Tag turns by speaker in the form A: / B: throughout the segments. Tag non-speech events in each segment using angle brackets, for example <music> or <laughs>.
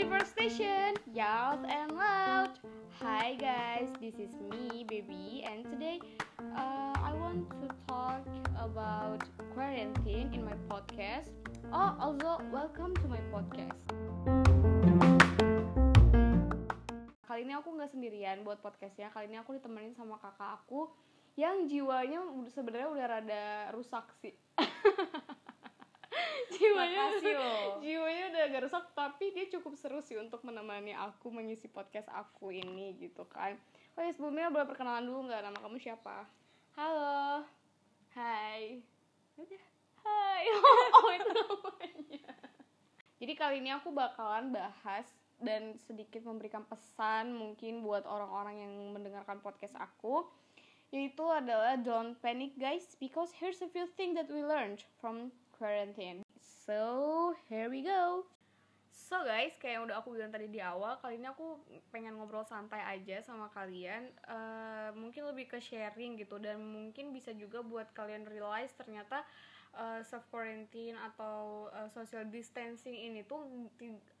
A: 24 Station, Youth and Loud. Hi guys, this is me, baby, and today uh, I want to talk about quarantine in my podcast. Oh, also welcome to my podcast. Kali ini aku nggak sendirian buat podcastnya. Kali ini aku ditemenin sama kakak aku yang jiwanya sebenarnya udah rada rusak sih. <laughs> <laughs> jiwanya
B: Makasih loh.
A: jiwanya udah agak rusak tapi dia cukup seru sih untuk menemani aku mengisi podcast aku ini gitu kan. Oh ya sebelumnya boleh perkenalan dulu nggak? Nama kamu siapa? Halo. Hai. Udah. Hai. <laughs> Oh itu namanya. Jadi kali ini aku bakalan bahas dan sedikit memberikan pesan mungkin buat orang-orang yang mendengarkan podcast aku yaitu adalah don't panic guys because here's a few things that we learned from quarantine so here we go So guys, kayak yang udah aku bilang tadi di awal, kali ini aku pengen ngobrol santai aja sama kalian. Eh, mungkin lebih ke sharing gitu dan mungkin bisa juga buat kalian realize ternyata eh, self quarantine atau eh, social distancing ini tuh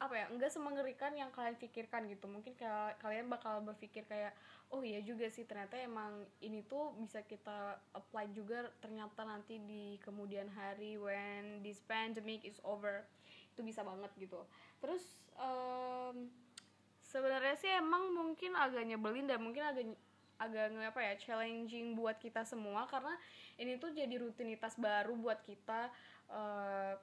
A: apa ya, enggak semengerikan yang kalian pikirkan gitu. Mungkin kayak kalian bakal berpikir kayak oh iya juga sih ternyata emang ini tuh bisa kita apply juga ternyata nanti di kemudian hari when this pandemic is over. Itu bisa banget gitu. Terus em, sebenarnya sih emang mungkin agak nyebelin dan mungkin agak agak apa ya challenging buat kita semua karena ini tuh jadi rutinitas baru buat kita eh,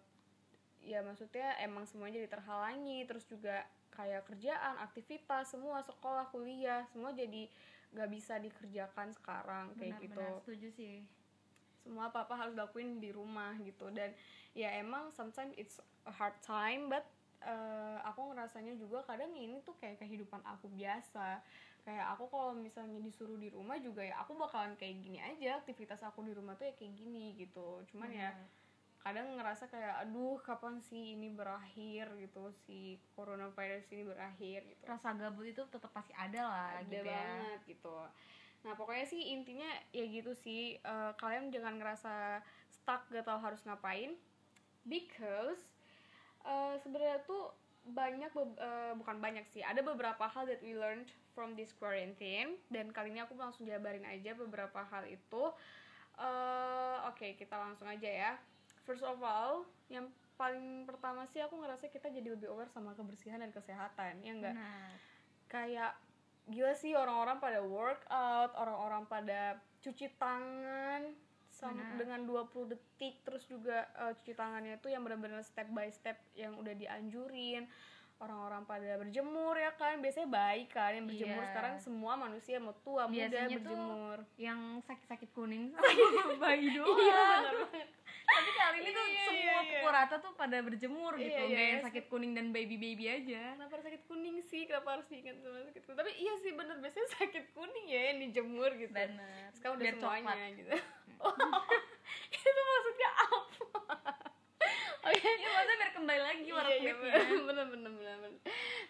A: ya maksudnya emang semuanya jadi terhalangi terus juga kayak kerjaan aktivitas semua sekolah kuliah semua jadi nggak bisa dikerjakan sekarang kayak gitu.
B: Benar-benar setuju sih.
A: Semua apa apa harus dilakuin di rumah gitu. Dan ya emang sometimes it's a hard time but eh, aku ngerasanya juga kadang ini tuh kayak kehidupan aku biasa. Kayak aku kalau misalnya disuruh di rumah juga ya aku bakalan kayak gini aja. Aktivitas aku di rumah tuh ya kayak gini gitu. Cuman ya
B: Benar.
A: Kadang ngerasa kayak aduh kapan sih ini berakhir? gitu si coronavirus ini berakhir gitu.
B: Rasa gabut itu tetap pasti ada lah
A: ada
B: gitu ya.
A: banget gitu. Nah pokoknya sih intinya ya gitu sih eh, kalian jangan ngerasa stuck gak tau harus ngapain because eh, sebenarnya tuh banyak eh, bukan banyak sih ada beberapa hal that we learned from this quarantine dan kali ini aku langsung jabarin aja beberapa hal itu. Eh, oke kita langsung aja ya first of all yang paling pertama sih aku ngerasa kita jadi lebih aware sama kebersihan dan kesehatan ya enggak
B: Benar.
A: kayak gila sih orang-orang pada workout, orang-orang pada cuci tangan sam-
B: Benar.
A: dengan 20 detik terus juga eh, cuci tangannya tuh yang benar-benar step by step yang udah dianjurin. Orang-orang pada berjemur ya kan, biasanya baik kan yang berjemur
B: Iya.
A: sekarang semua manusia mau tua muda
B: Biasanya tuh
A: berjemur.
B: yang sakit-sakit kuning <laughs> sama bayi doang
A: Iya,
B: tapi kali ini tuh
A: Iya,
B: semua
A: iya, iya.
B: pukul rata tuh pada berjemur gitu
A: Iya, iya,
B: yang
A: iya.
B: sakit kuning dan baby baby aja
A: Kenapa harus sakit kuning sih? Kenapa harus diingat sama sakit kuning? Tapi iya sih bener biasanya sakit kuning ya yang dijemur gitu.
B: benar
A: sekarang udah
B: Biar
A: semuanya
B: coklat.
A: gitu oh, <laughs> itu maksudnya apa oke. <laughs>
B: Ya maksudnya biar kembali lagi warna
A: iya, iya,
B: kulitnya
A: bener, bener, bener, bener.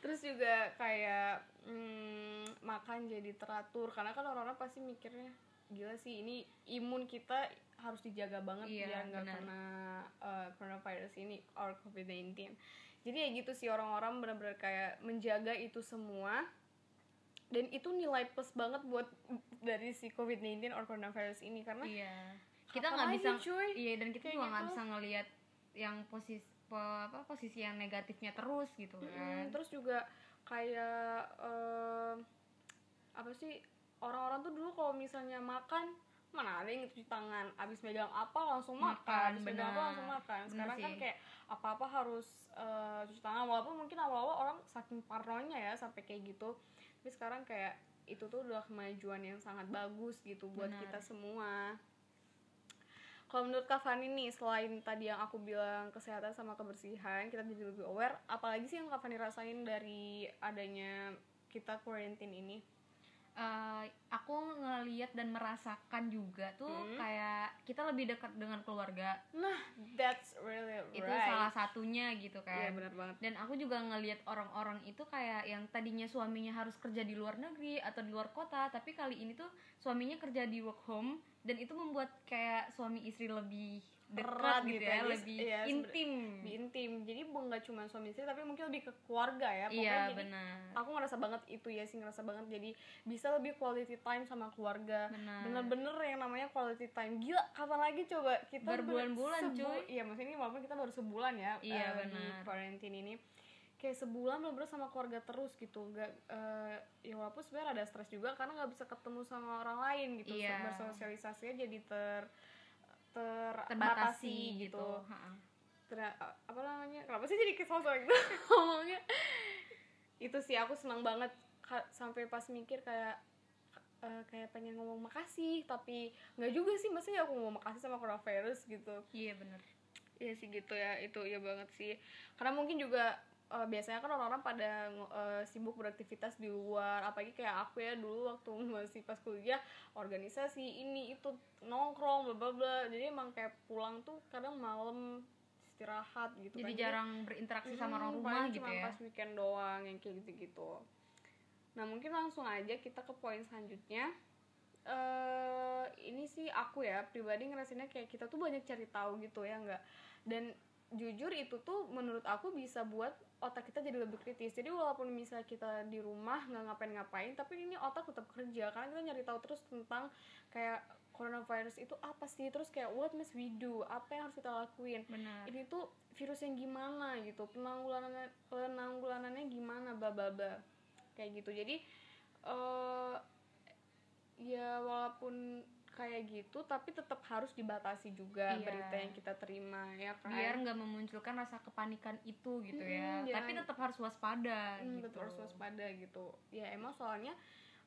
A: terus juga kayak hmm, makan jadi teratur. Karena kan orang-orang pasti mikirnya gila sih ini imun kita harus dijaga banget
B: Iya,
A: biar nggak kena uh, coronavirus ini or covid-19 jadi ya gitu sih orang-orang bener-bener kayak menjaga itu semua. Dan itu nilai plus banget buat dari si covid-19 or coronavirus ini. Karena
B: iya. Kita nggak bisa
A: cuy?
B: iya dan kita juga nggak
A: gitu.
B: bisa ngelihat yang posisi apa posisi yang negatifnya terus gitu
A: Mm,
B: kan.
A: terus juga kayak eh, apa sih orang-orang tuh dulu kalau misalnya makan mana ada yang cuci tangan abis megang apa langsung makan,
B: Makan,
A: abis megang apa
B: benar.
A: langsung makan.
B: Benar
A: sekarang kan kayak apa-apa harus eh, cuci tangan walaupun mungkin awal-awal orang saking parnonya ya sampai kayak gitu. Tapi sekarang kayak itu tuh udah kemajuan yang sangat bagus gitu buat
B: Benar.
A: kita semua kalau menurut Kak Fani nih selain tadi yang aku bilang kesehatan sama kebersihan kita jadi lebih aware apalagi sih yang Kak Fani rasain dari adanya kita quarantine ini
B: Eh, aku ngeliat dan merasakan juga tuh
A: Hmm.
B: kayak kita lebih dekat dengan keluarga.
A: Nah that's really
B: itu
A: right.
B: salah satunya gitu
A: iya
B: kan
A: benar banget.
B: Dan aku juga ngelihat orang-orang itu kayak yang tadinya suaminya harus kerja di luar negeri atau di luar kota tapi kali ini tuh suaminya kerja di work home dan itu membuat kayak suami istri lebih dekat
A: erat
B: gitu, ya,
A: Jadi,
B: lebih
A: iya, sebener-
B: intim
A: lebih intim. Jadi nggak cuma suami istri tapi mungkin lebih ke keluarga ya pokoknya.
B: Iya
A: jadi
B: benar.
A: aku ngerasa banget itu ya sih ngerasa banget. Jadi bisa lebih quality time sama keluarga. Bener-bener yang namanya quality time. Gila kapan lagi coba? Kita
B: Berbulan-bulan,
A: ber-
B: cuy.
A: iya maksudnya ini walaupun kita baru sebulan ya
B: Iya,
A: eh, di
B: benar.
A: quarantine ini. Kayak sebulan bener-bener sama keluarga terus gitu. Nggak eh, ya walaupun sebenarnya ada stres juga karena nggak bisa ketemu sama orang lain gitu.
B: Iya.
A: bersosialisasinya jadi ter terbatasi
B: terbatasi
A: gitu,
B: gitu.
A: Ter- apa namanya? Kenapa sih jadi kesosok gitu? <laughs> Ngomongnya. Itu sih aku senang banget. Sampai pas mikir kayak eh, kayak pengen ngomong makasih tapi nggak juga sih. Maksudnya aku ngomong makasih sama coronavirus gitu.
B: Iya benar
A: Iya sih gitu ya. Itu iya banget sih. Karena mungkin juga eh, biasanya kan orang-orang pada eh, sibuk beraktivitas di luar apalagi kayak aku ya dulu waktu <laughs> masih pas kuliah organisasi ini itu nongkrong bla bla bla. Jadi emang kayak pulang tuh kadang malam istirahat gitu
B: jadi
A: kan.
B: jarang berinteraksi sama orang rumah gitu
A: cuma
B: ya?
A: pas weekend doang yang kayak gitu-gitu. Nah mungkin langsung aja kita ke poin selanjutnya. Eh ini sih aku ya pribadi ngerasainnya kayak kita tuh banyak cari tahu gitu ya nggak? Dan jujur itu tuh menurut aku bisa buat otak kita jadi lebih kritis. Jadi walaupun misalnya kita di rumah nggak ngapain-ngapain tapi ini otak tetap kerja. Karena kita nyari tahu terus tentang kayak coronavirus itu apa sih? Terus kayak what must we do? Apa yang harus kita lakuin?
B: Benar.
A: Ini tuh virus yang gimana gitu? Penanggulangannya penanggulangannya gimana? Bla bla bla. Kayak gitu. Jadi eh ya walaupun kayak gitu tapi tetap harus dibatasi juga
B: Iya.
A: berita yang kita terima ya kan?
B: Biar nggak memunculkan rasa kepanikan itu gitu ya.
A: Mm-mm,
B: tapi
A: jangan-
B: tetap harus waspada
A: Hmm,
B: gitu.
A: tetap harus waspada gitu. Ya emang soalnya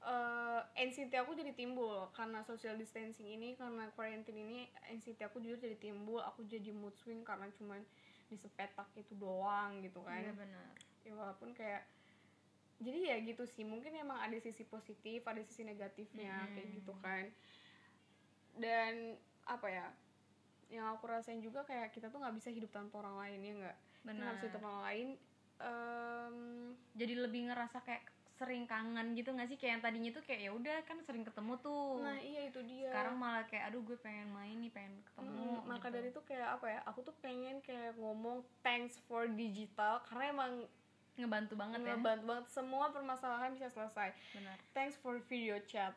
A: eh anxiety aku jadi timbul. Karena social distancing ini karena quarantine ini anxiety aku jujur jadi timbul. Aku jadi mood swing karena cuman disepetak itu doang gitu kan.
B: Iya benar.
A: Ya walaupun kayak jadi ya gitu sih. Mungkin emang ada sisi positif ada sisi negatifnya
B: Mm-mm.
A: kayak gitu kan dan apa ya yang aku rasain juga kayak kita tuh nggak bisa hidup tanpa orang lain ya nggak? Kita bisa hidup tanpa orang lain Em,
B: jadi lebih ngerasa kayak sering kangen gitu nggak sih? Kayak yang tadinya tuh kayak ya udah kan sering ketemu tuh.
A: Nah iya itu dia.
B: Sekarang malah kayak aduh gue pengen main nih pengen ketemu
A: Mm, maka
B: gitu.
A: dari itu kayak apa ya aku tuh pengen kayak ngomong thanks for digital karena emang
B: ngebantu banget ya.
A: ngebantu banget. Semua permasalahan bisa selesai.
B: Benar.
A: Thanks for video chat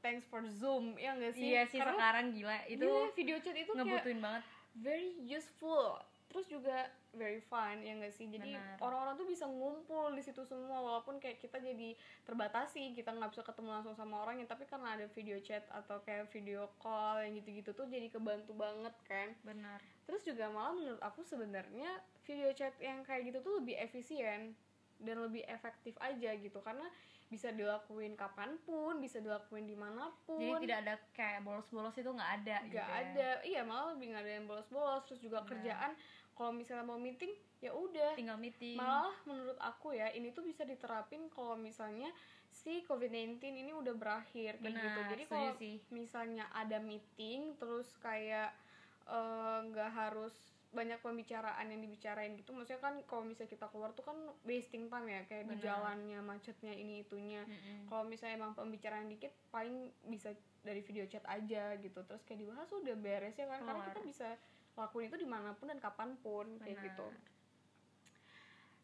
A: thanks for zoom ya nggak sih?
B: Iya sih
A: Karena
B: sekarang gila. Itu
A: Gila, video chat itu kayak
B: ngebutuhin banget.
A: very useful terus juga very fun ya nggak sih? Jadi orang-orang tuh bisa ngumpul di situ semua walaupun kayak kita jadi terbatasi kita nggak bisa ketemu langsung sama orangnya tapi karena ada video chat atau kayak video call yang gitu-gitu tuh jadi kebantu banget kan?
B: Benar.
A: Terus juga malah menurut aku sebenarnya video chat yang kayak gitu tuh lebih efisien dan lebih efektif aja gitu karena bisa dilakuin kapan pun bisa dilakuin di mana pun.
B: Jadi tidak ada kayak bolos-bolos itu nggak ada
A: nggak
B: gitu ya.
A: ada. Iya malah lebih nggak ada yang bolos-bolos. Terus juga
B: Benar.
A: kerjaan kalau misalnya mau meeting ya udah.
B: Tinggal meeting.
A: Malah menurut aku ya ini tuh bisa diterapin kalau misalnya si COVID-19 ini udah berakhir kayak
B: benar
A: gitu jadi kalau misalnya ada meeting terus kayak eh, nggak harus banyak pembicaraan yang dibicarain gitu. Maksudnya kan kalau misalnya kita keluar tuh kan wasting time ya kayak di jalannya macetnya ini itunya.
B: Mm-mm.
A: kalau misalnya emang pembicaraan dikit paling bisa dari video chat aja gitu. Terus kayak dibahas udah beres ya kan? Karena kita bisa lakuin itu di mana pun dan kapan pun kayak
B: Benar.
A: gitu.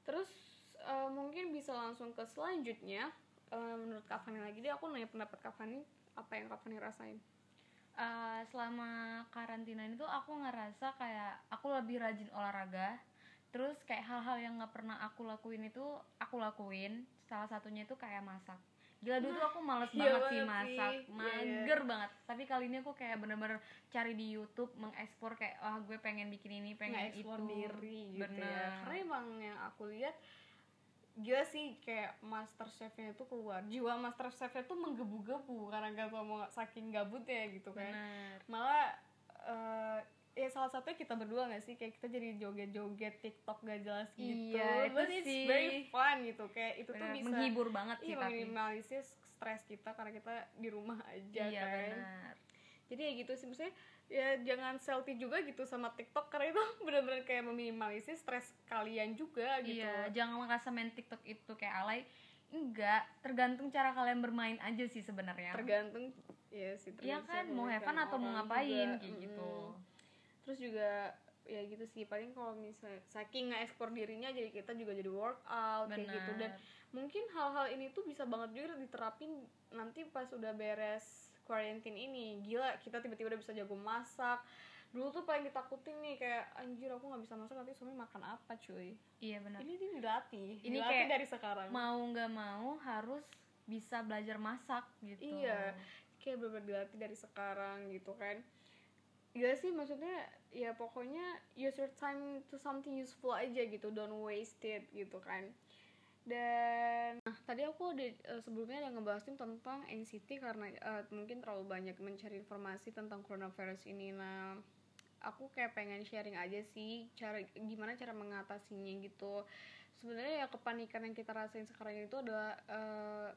A: Terus eh, mungkin bisa langsung ke selanjutnya. Eh, menurut Kak Fani lagi deh aku nanya pendapat Kak Fani apa yang Kak Fani rasain
B: Eh, selama karantina itu aku ngerasa kayak aku lebih rajin olahraga. Terus kayak hal-hal yang nggak pernah aku lakuin itu aku lakuin. Salah satunya itu kayak masak. Gila dulu tuh aku males
A: iya
B: banget sih masak.
A: Iya, iya.
B: mager banget. Tapi kali ini aku kayak bener-bener cari di YouTube mengekspor kayak wah gue pengen bikin ini pengen itu.
A: diri gitu
B: bener.
A: Ya karena emang yang aku lihat gila sih kayak master chefnya itu keluar. Jiwa master chefnya tuh menggebu-gebu karena gak tau mau saking gabutnya gitu kan.
B: Bener
A: malah eh, ya salah satunya kita berdua gak sih? Kayak kita jadi joget-joget TikTok gak jelas gitu.
B: Iya, itu
A: but it's
B: sih.
A: very fun gitu. Kayak itu tuh
B: Bener,
A: bisa
B: menghibur banget sih
A: iya
B: tapi.
A: minimalisir stres kita karena kita di rumah aja
B: iya
A: kan.
B: benar.
A: Jadi ya gitu sih. Maksudnya ya jangan selfie juga gitu sama TikTok karena itu <laughs> bener-bener kayak meminimalisir stres kalian juga gitu
B: Iya, jangan merasa main TikTok itu kayak alay. Enggak, tergantung cara kalian bermain aja sih sebenarnya.
A: tergantung ya sih
B: Iya kan, mau have fun atau mau ngapain
A: juga.
B: kayak gitu.
A: terus juga ya gitu sih paling kalau misalnya saking nggak ekspor dirinya jadi kita juga jadi workout kayak gitu dan mungkin hal-hal ini tuh bisa banget juga diterapin nanti pas udah beres quarantine ini. Gila kita tiba-tiba udah bisa jago masak. Dulu tuh paling ditakutin nih kayak anjir aku nggak bisa masak nanti suami makan apa cuy?
B: Iya benar.
A: Ini dia dilatih
B: Ini
A: dilatih
B: kayak
A: dari sekarang.
B: mau nggak mau harus bisa belajar masak gitu.
A: Iya kayak bener dilatih dari sekarang gitu kan. Gila sih maksudnya ya pokoknya use your time to something useful aja gitu. Don't waste it gitu kan dan nah, tadi aku udah eh, sebelumnya udah ngebahasin tentang NCT karena eh, mungkin terlalu banyak mencari informasi tentang coronavirus ini. Nah aku kayak pengen sharing aja sih cara gimana cara mengatasinya gitu. Sebenarnya ya kepanikan yang kita rasain sekarang itu adalah eh,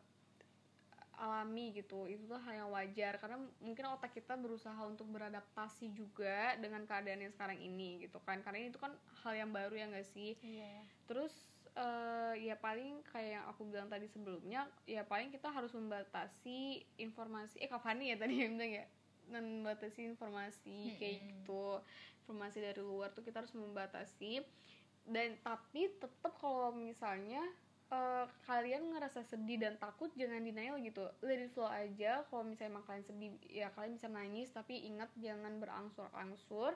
A: alami gitu. Itu tuh hal yang wajar karena mungkin otak kita berusaha untuk beradaptasi juga dengan keadaan yang sekarang ini gitu kan. Karena itu kan hal yang baru ya gak sih?
B: Iya.
A: Terus eh, ya paling kayak yang aku bilang tadi sebelumnya ya paling kita harus membatasi informasi eh Kavani ya tadi yang bilang ya membatasi informasi kayak
B: Mm-mm.
A: gitu informasi dari luar tuh kita harus membatasi. Dan tapi tetap kalau misalnya eh, kalian ngerasa sedih dan takut jangan denial gitu. Let it flow aja. Kalau misalnya emang kalian sedih ya kalian bisa nangis tapi ingat jangan berangsur-angsur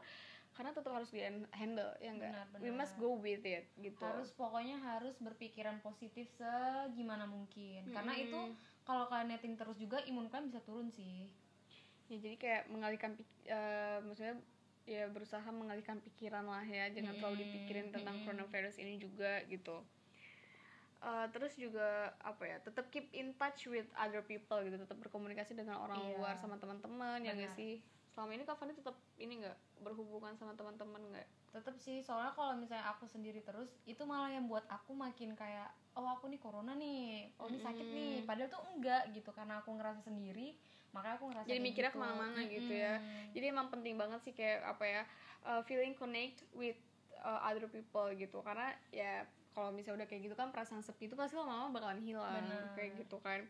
A: karena tetap harus di handle ya enggak
B: Benar,
A: we must go with it gitu.
B: Harus pokoknya harus berpikiran positif segimana mungkin. Karena
A: Mm-mm.
B: itu kalau kalian netting terus juga imun kalian bisa turun sih.
A: Ya jadi kayak mengalihkan eh, maksudnya ya berusaha mengalihkan pikiran lah ya. Jangan terlalu dipikirin tentang coronavirus ini juga gitu. Eh, terus juga apa ya tetap keep in touch with other people gitu. Tetap berkomunikasi dengan orang
B: Iya.
A: luar sama teman-teman ya nggak
B: Benar.
A: sih selama ini Kak Fani tetap ini nggak? Berhubungan sama teman-teman nggak?
B: Tetap sih soalnya kalau misalnya aku sendiri terus itu malah yang buat aku makin kayak oh aku nih corona nih. Oh ini sakit nih. Padahal tuh enggak gitu karena aku ngerasa sendiri makanya aku ngerasa
A: Jadi mikirnya
B: gitu.
A: ke mana-mana gitu ya. Jadi emang penting banget sih kayak apa ya uh, feeling connect with uh, other people gitu. Karena ya kalau misalnya udah kayak gitu kan perasaan sepi itu pasti lama-lama bakalan hilang
B: Bener.
A: kayak gitu kan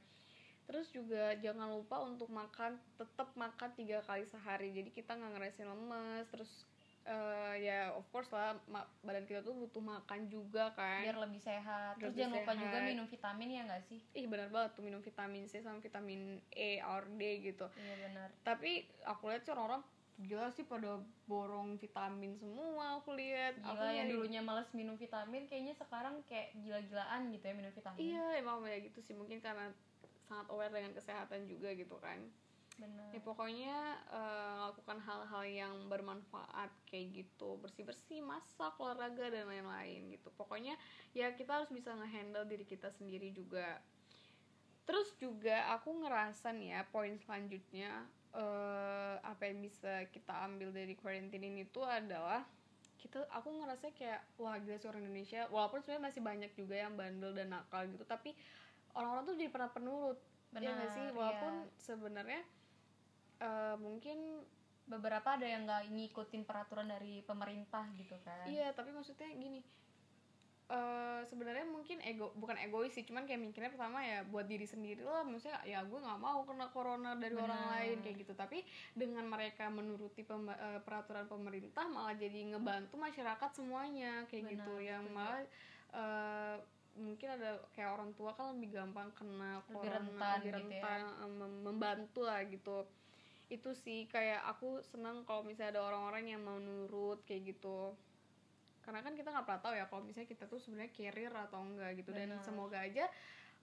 A: terus juga jangan lupa untuk makan tetap makan tiga kali sehari. Jadi kita nggak ngerasain lemes terus uh, ya of course lah badan kita tuh butuh makan juga kan.
B: Biar lebih sehat. Terus
A: Lebih
B: jangan lupa juga
A: sehat.
B: minum vitamin ya nggak sih?
A: Ih benar banget tuh minum vitamin C sama vitamin E or D gitu.
B: Iya benar
A: tapi aku lihat sih orang-orang gila sih pada borong vitamin semua aku lihat. Aku
B: gila yang
A: nyari-
B: dulunya males minum vitamin kayaknya sekarang kayak gila-gilaan gitu ya minum vitamin.
A: Iya emang kayak gitu sih. Mungkin karena sangat aware dengan kesehatan juga gitu kan.
B: Benar.
A: Ya pokoknya eh, lakukan hal-hal yang bermanfaat kayak gitu. Bersih bersih masak olahraga dan lain-lain gitu. Pokoknya ya kita harus bisa ngehandle diri kita sendiri juga. Terus juga aku ngerasa nih ya poin selanjutnya eh, apa yang bisa kita ambil dari quarantine ini tuh adalah kita aku ngerasa kayak wah gila sih orang Indonesia. Walaupun sebenarnya masih banyak juga yang bandel dan nakal gitu tapi orang-orang tuh jadi pernah penurut. Ya nggak
B: Benar,
A: sih
B: iya.
A: walaupun sebenarnya eh, mungkin
B: beberapa ada yang nggak ngikutin peraturan dari pemerintah gitu kan.
A: Iya tapi maksudnya gini eh sebenarnya mungkin ego bukan egois sih cuman kayak mikirnya pertama ya buat diri sendiri lah. Maksudnya ya gue nggak mau kena corona dari orang
B: Benar.
A: lain kayak gitu. Tapi dengan mereka menuruti pemba- eh, peraturan pemerintah malah jadi ngebantu masyarakat semuanya kayak
B: Benar,
A: gitu yang malah eh, mungkin ada kayak orang tua kan lebih gampang kena
B: Lebih
A: corona
B: rentan
A: lebih
B: gitu ya.
A: rentan eh, mem- membantu lah gitu itu sih kayak aku senang kalau misalnya ada orang-orang yang mau nurut kayak gitu karena kan kita nggak pernah tahu ya kalau misalnya kita tuh sebenarnya carrier atau enggak gitu dan
B: Benar.
A: semoga aja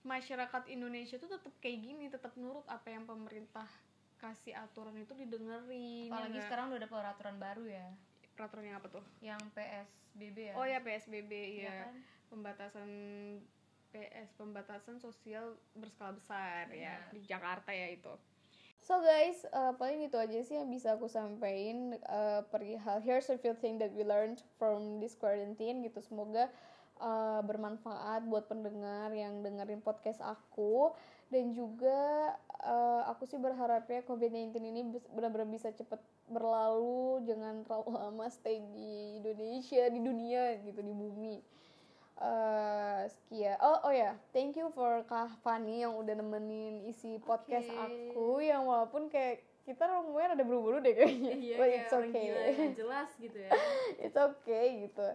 A: masyarakat Indonesia tuh tetap kayak gini tetap nurut apa yang pemerintah kasih aturan itu didengerin ya
B: apalagi
A: nggak?
B: sekarang udah ada peraturan baru ya
A: peraturan yang apa tuh
B: yang PSBB ya
A: oh ya PSBB
B: Iya
A: ya
B: kan?
A: pembatasan PS pembatasan sosial berskala besar ya
B: Benar.
A: di Jakarta ya itu. So guys, uh, paling itu aja sih yang bisa aku sampaikan uh, perihal here's a few things that we learned from this quarantine gitu. Semoga uh, bermanfaat buat pendengar yang dengerin podcast aku dan juga uh, aku sih berharapnya COVID-19 ini benar-benar bisa cepet berlalu, jangan terlalu <laughs> lama stay di Indonesia, di dunia gitu, di bumi. Eh sekia oh oh ya thank you for Kak Fani yang udah nemenin isi podcast
B: Oke.
A: aku yang walaupun kayak kita ngomongnya ada buru-buru deh kayaknya.
B: Iya
A: But it's okay.
B: gila jelas gitu ya. <laughs>
A: It's okay gitu.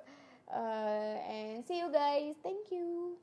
A: Uh, and see you guys. Thank you